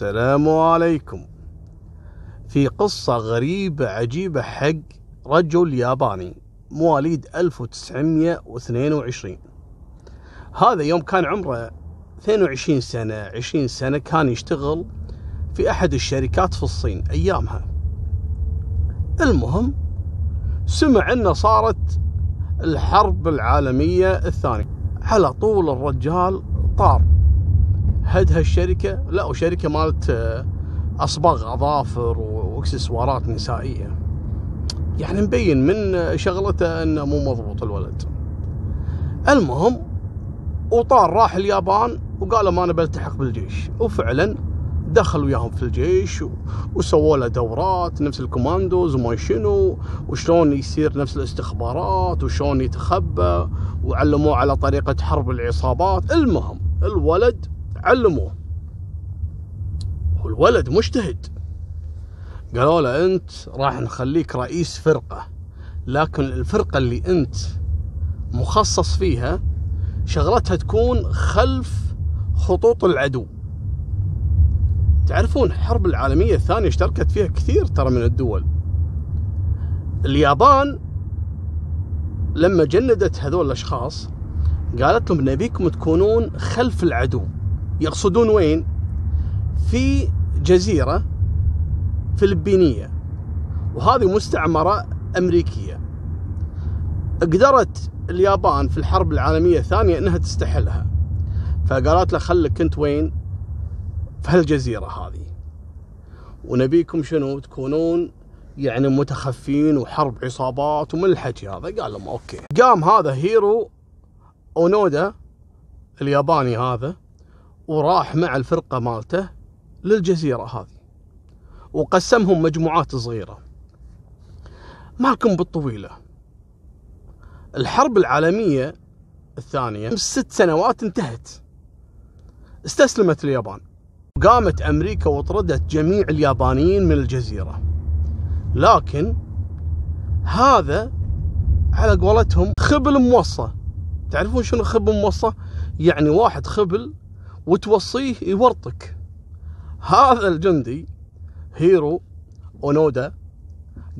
السلام عليكم. في قصة غريبة عجيبة حق رجل ياباني مواليد 1922 هذا يوم كان عمره 22 سنة 20 سنة كان يشتغل في أحد الشركات في الصين أيامها. المهم سمع أنه صارت الحرب العالمية الثانية. على طول الرجال طار. هد هالشركة لا وشركة مالت آه، أصباغ أظافر وإكسسوارات نسائية. يعني مبين من شغلته أنه مو مضبوط الولد. المهم وطار راح اليابان وقال ما أنا بلتحق بالجيش. وفعلا دخل وياهم في الجيش وسووا له دورات نفس الكوماندوز وما شنو وشلون يصير نفس الاستخبارات وشلون يتخبى وعلموه على طريقة حرب العصابات. المهم الولد علموه. والولد مجتهد. قالوا له أنت راح نخليك رئيس فرقة لكن الفرقة اللي أنت مخصص فيها شغلتها تكون خلف خطوط العدو. تعرفون الحرب العالمية الثانية اشتركت فيها كثير ترى من الدول. اليابان لما جندت هذول الأشخاص قالت لهم نبيكم تكونون خلف العدو. يقصدون وين؟ في جزيرة فلبينية وهذه مستعمرة أمريكية. قدرت اليابان في الحرب العالمية الثانية أنها تستحلها. فقالت له خلك أنت وين؟ في هالجزيرة هذه. ونبيكم شنو؟ تكونون يعني متخفين وحرب عصابات ومن الحكي هذا. قال لهم okay. قام هذا هيرو أونودا الياباني هذا وراح مع الفرقة مالته للجزيرة هذه. وقسمهم مجموعات صغيرة. مالكم بالطويلة. الحرب العالمية الثانية ست سنوات انتهت. استسلمت اليابان. قامت أمريكا وطردت جميع اليابانيين من الجزيرة. لكن هذا على قولتهم خبل موصى. تعرفون شنو خبل موصى؟ يعني واحد خبل وتوصيه يورطك. هذا الجندي هيرو أونودا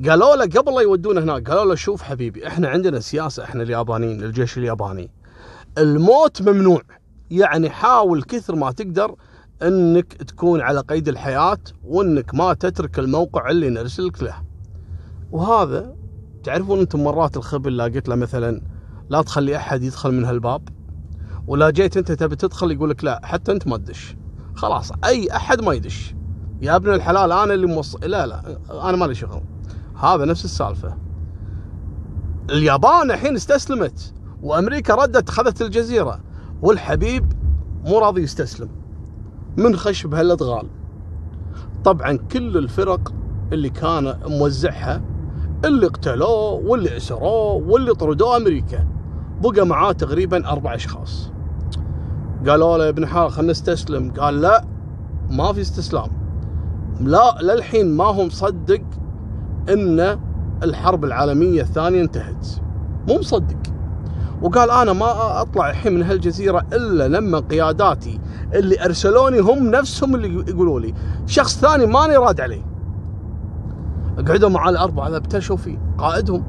قالوا له قبل لا يودونه هناك قالوا له شوف حبيبي إحنا عندنا سياسة إحنا اليابانيين الجيش الياباني. الموت ممنوع يعني حاول كثر ما تقدر إنك تكون على قيد الحياة وإنك ما تترك الموقع اللي نرسلك له. وهذا تعرفون أنتم مرات الخبل لا قلت له مثلا لا تخلي أحد يدخل من هالباب؟ ولا جيت انت تبي تدخل يقول لك لا حتى انت ما تدش. خلاص أي أحد ما يدش. يا ابن الحلال أنا اللي موصل لا لا أنا مالي شغل. هذا نفس السالفة. اليابان الحين استسلمت وأمريكا ردت اخذت الجزيرة. والحبيب مو راضي يستسلم. من خش بهالادغال طبعا كل الفرق اللي كان موزعها اللي قتلوه واللي اسروه واللي طردوه أمريكا. بقى معاه تقريبا أربع أشخاص. قالوا له يا ابن حال خلينا نستسلم. قال لا ما في استسلام. لا للحين ما هو مصدق إن الحرب العالمية الثانية انتهت. مو مصدق. وقال أنا ما أطلع الحين من هالجزيرة إلا لما قياداتي اللي أرسلوني هم نفسهم اللي يقولوا لي. شخص ثاني ماني راد عليه. قعدوا مع الأربعة ابتشوا فيه قائدهم.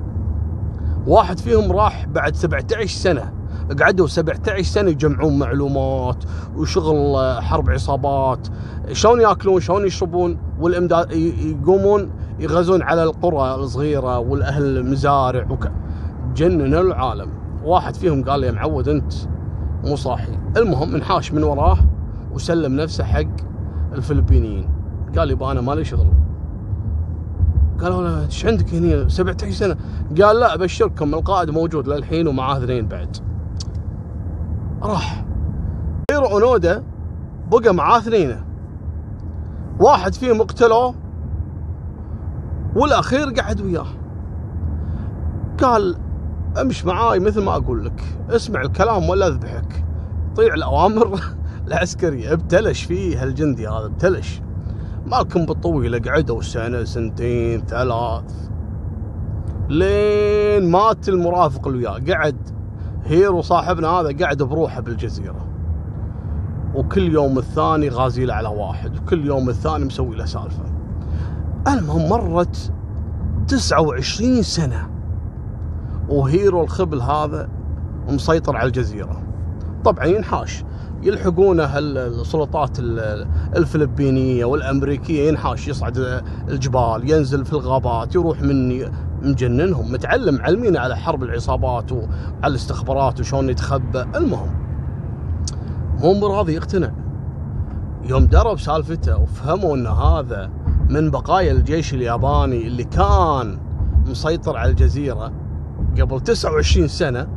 واحد فيهم راح بعد 17 سنة. قعدوا 17 سنة يجمعون معلومات وشغل حرب عصابات. شلون ياكلون شلون يشربون؟ والامداد يقومون يغزون على القرى الصغيرة والأهل المزارع وك... جننوا العالم. واحد فيهم قال لي يا معود أنت مو صاحي. المهم انحاش من وراه وسلم نفسه حق الفلبينيين. قال لي أنا مالي شغل. قالوا له إيش عندك هنا 17 سنة. قال لا أبشركم القائد موجود للحين ومعاه اثنين بعد. راح. هيرو اونودا بقى معاه اثنين واحد فيهم اقتلوه والأخير قعد وياه. قال امش معاي مثل ما أقول لك. اسمع الكلام ولا أذبحك. طيع الأوامر. العسكريه ابتلش فيه هالجندي هذا ابتلش. مالكم بالطويله قعدوا سنة سنتين ثلاث. لين مات المرافق اللي وياه. قعد هيرو صاحبنا هذا قاعد بروحه بالجزيرة. وكل يوم الثاني غازي له على واحد وكل يوم الثاني مسوي له سالفة. المهم مرت 29 سنة وهيرو الخبل هذا مسيطر على الجزيرة. طبعا ينحاش يلحقونه السلطات الفلبينية والأمريكية ينحاش يصعد الجبال ينزل في الغابات يروح من مجننهم متعلم علمين على حرب العصابات وعلى الاستخبارات وشلون يتخبى. المهم مو راضي يقتنع. يوم درب سالفته وفهموا إن هذا من بقايا الجيش الياباني اللي كان مسيطر على الجزيرة قبل 29 سنة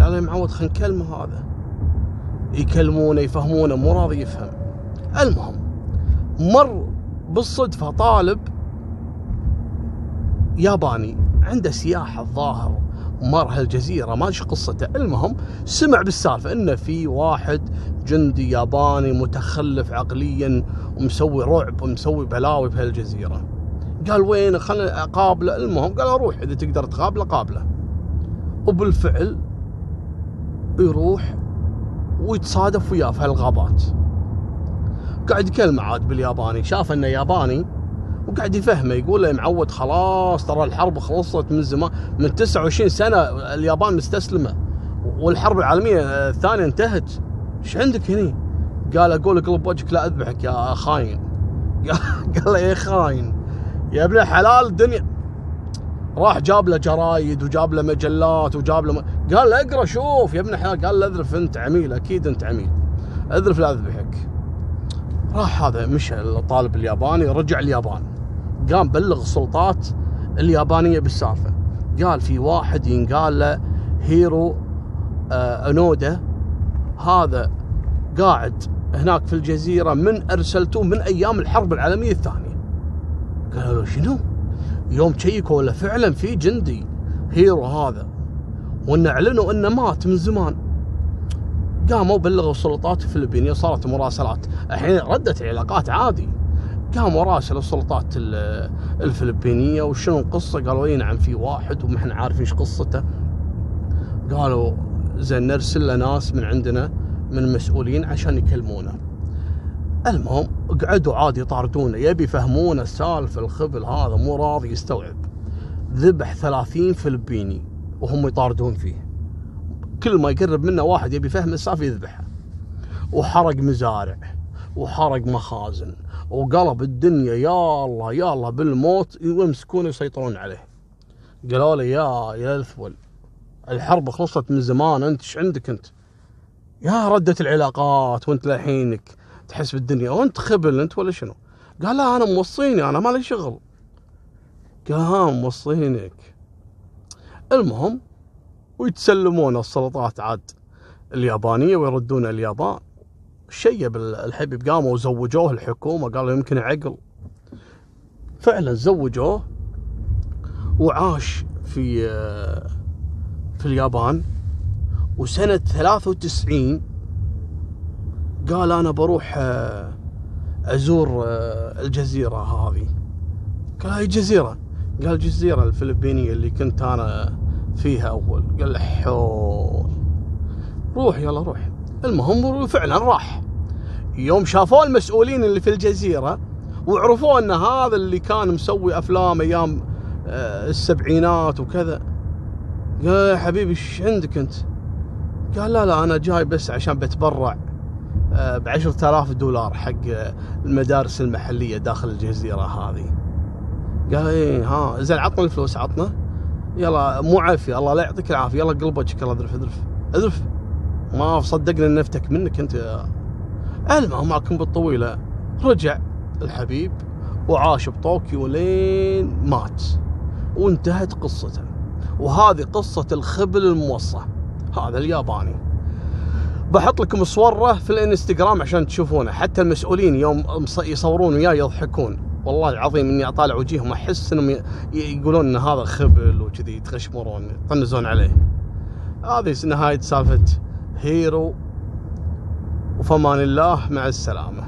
قال يا معود خلينا نكلمه هذا. يكلمونه يفهمونه مو راضي يفهم. المهم مر بالصدفة طالب ياباني عنده سياحة الظاهر مر هالجزيرة ما إيش قصته. المهم سمع بالسالفة انه في واحد جندي ياباني متخلف عقليا ومسوي رعب ومسوي بلاوي بهالجزيرة. قال وين؟ خلنا أقابله. المهم قال أروح إذا تقدر تقابله قابله. وبالفعل يروح ويتصادف وياه في هالغابات. قاعد يكلمه عاد بالياباني. شاف إنه ياباني وقاعد يفهمه يقول له معود خلاص ترى الحرب خلصت من زمان من 29 سنة اليابان مستسلمة والحرب العالمية الثانية انتهت. إيش عندك هني؟ قال أقول اقلب وجهك لا أذبحك يا خاين. قال له يا خاين يا ابن الحلال الدنيا. راح جاب له جرايد وجاب له مجلات وجاب له م... قال له اقرأ شوف يا ابن الحلال قال له اذرف أنت عميل أكيد أنت عميل. اذرف لا أذبحك. راح هذا مشى الطالب الياباني رجع اليابان. قام بلغ السلطات اليابانية بالسالفة. قال في واحد ينقال له هيرو آه أنودا هذا قاعد هناك في الجزيرة من ارسلتوه من أيام الحرب العالمية الثانية. قالوا له شنو؟ يوم شيكوا له فعلا في جندي هيرو هذا. وأن أعلنوا أنه مات من زمان. قاموا بلغوا السلطات الفلبينية صارت مراسلات. الحين ردت العلاقات عادي. قاموا راسل السلطات الفلبينية وشنو القصة؟ قالوا إي نعم في واحد وما إحنا عارفين إيش قصته. قالوا زين نرسل له ناس من عندنا من مسؤولين عشان يكلمونه. المهم قعدوا عادي يطاردونه. يبي يفهمونه السالفة الخبل هذا مو راضي يستوعب. ذبح ثلاثين فلبيني وهم يطاردون فيه. كل ما يقرب منه واحد يبي يفهم السالفة يذبحه. وحرق مزارع وحرق مخازن وقلب الدنيا يا الله يا الله بالموت يمسكونه يسيطرون عليه. قالوا له يا يا الثول الحرب خلصت من زمان انت إيش عندك أنت؟ يا ردة العلاقات وانت للحينك تحس بالدنيا وانت خبل انت ولا شنو؟ قال لا أنا موصيني أنا ما لي شغل. قال ها موصينك. المهم ويتسلمون السلطات عاد. اليابانية ويردون اليابان. شيب الحبيب قاموا وزوجوه الحكومة قالوا يمكن عقل. فعلا زوجوه وعاش في في اليابان. وسنة 93 قال أنا بروح آه، أزور آه، الجزيرة هذه. قال هاي جزيرة؟ قال الجزيره الفلبينية اللي كنت أنا فيها أول. قال حول. روح يلا روح. المهم فعلا راح. يوم شافوه المسؤولين اللي في الجزيرة وعرفوا إن هذا اللي كان مسوي أفلام أيام آه، السبعينات وكذا قال يا حبيبي إيش عندك أنت؟ قال لا لا أنا جاي بس عشان بتبرع ب 10000 دولار حق المدارس المحلية داخل الجزيرة هذه. قال إيه ها زين عطنا الفلوس عطنا يلا مو عافية. الله لا يعطيك العافية. يلا قلب وجهك يلا اذرف اذرف اذرف ما صدقنا إن نفتك منك أنت المهم معكم بالطويلة. رجع الحبيب وعاش بطوكيو لين مات. وانتهت قصته. وهذه قصة الخبل الموصى. هذا الياباني. بحط لكم صورة في الانستغرام عشان تشوفونه. حتى المسؤولين يوم يصورون وياه يضحكون. والله العظيم إني أطالع وجيههم أحس إنهم يقولون إن هذا خبل وكذي يتغشمرون يطنزون عليه. هذه نهاية سالفة هيرو. وفمان الله مع السلامة.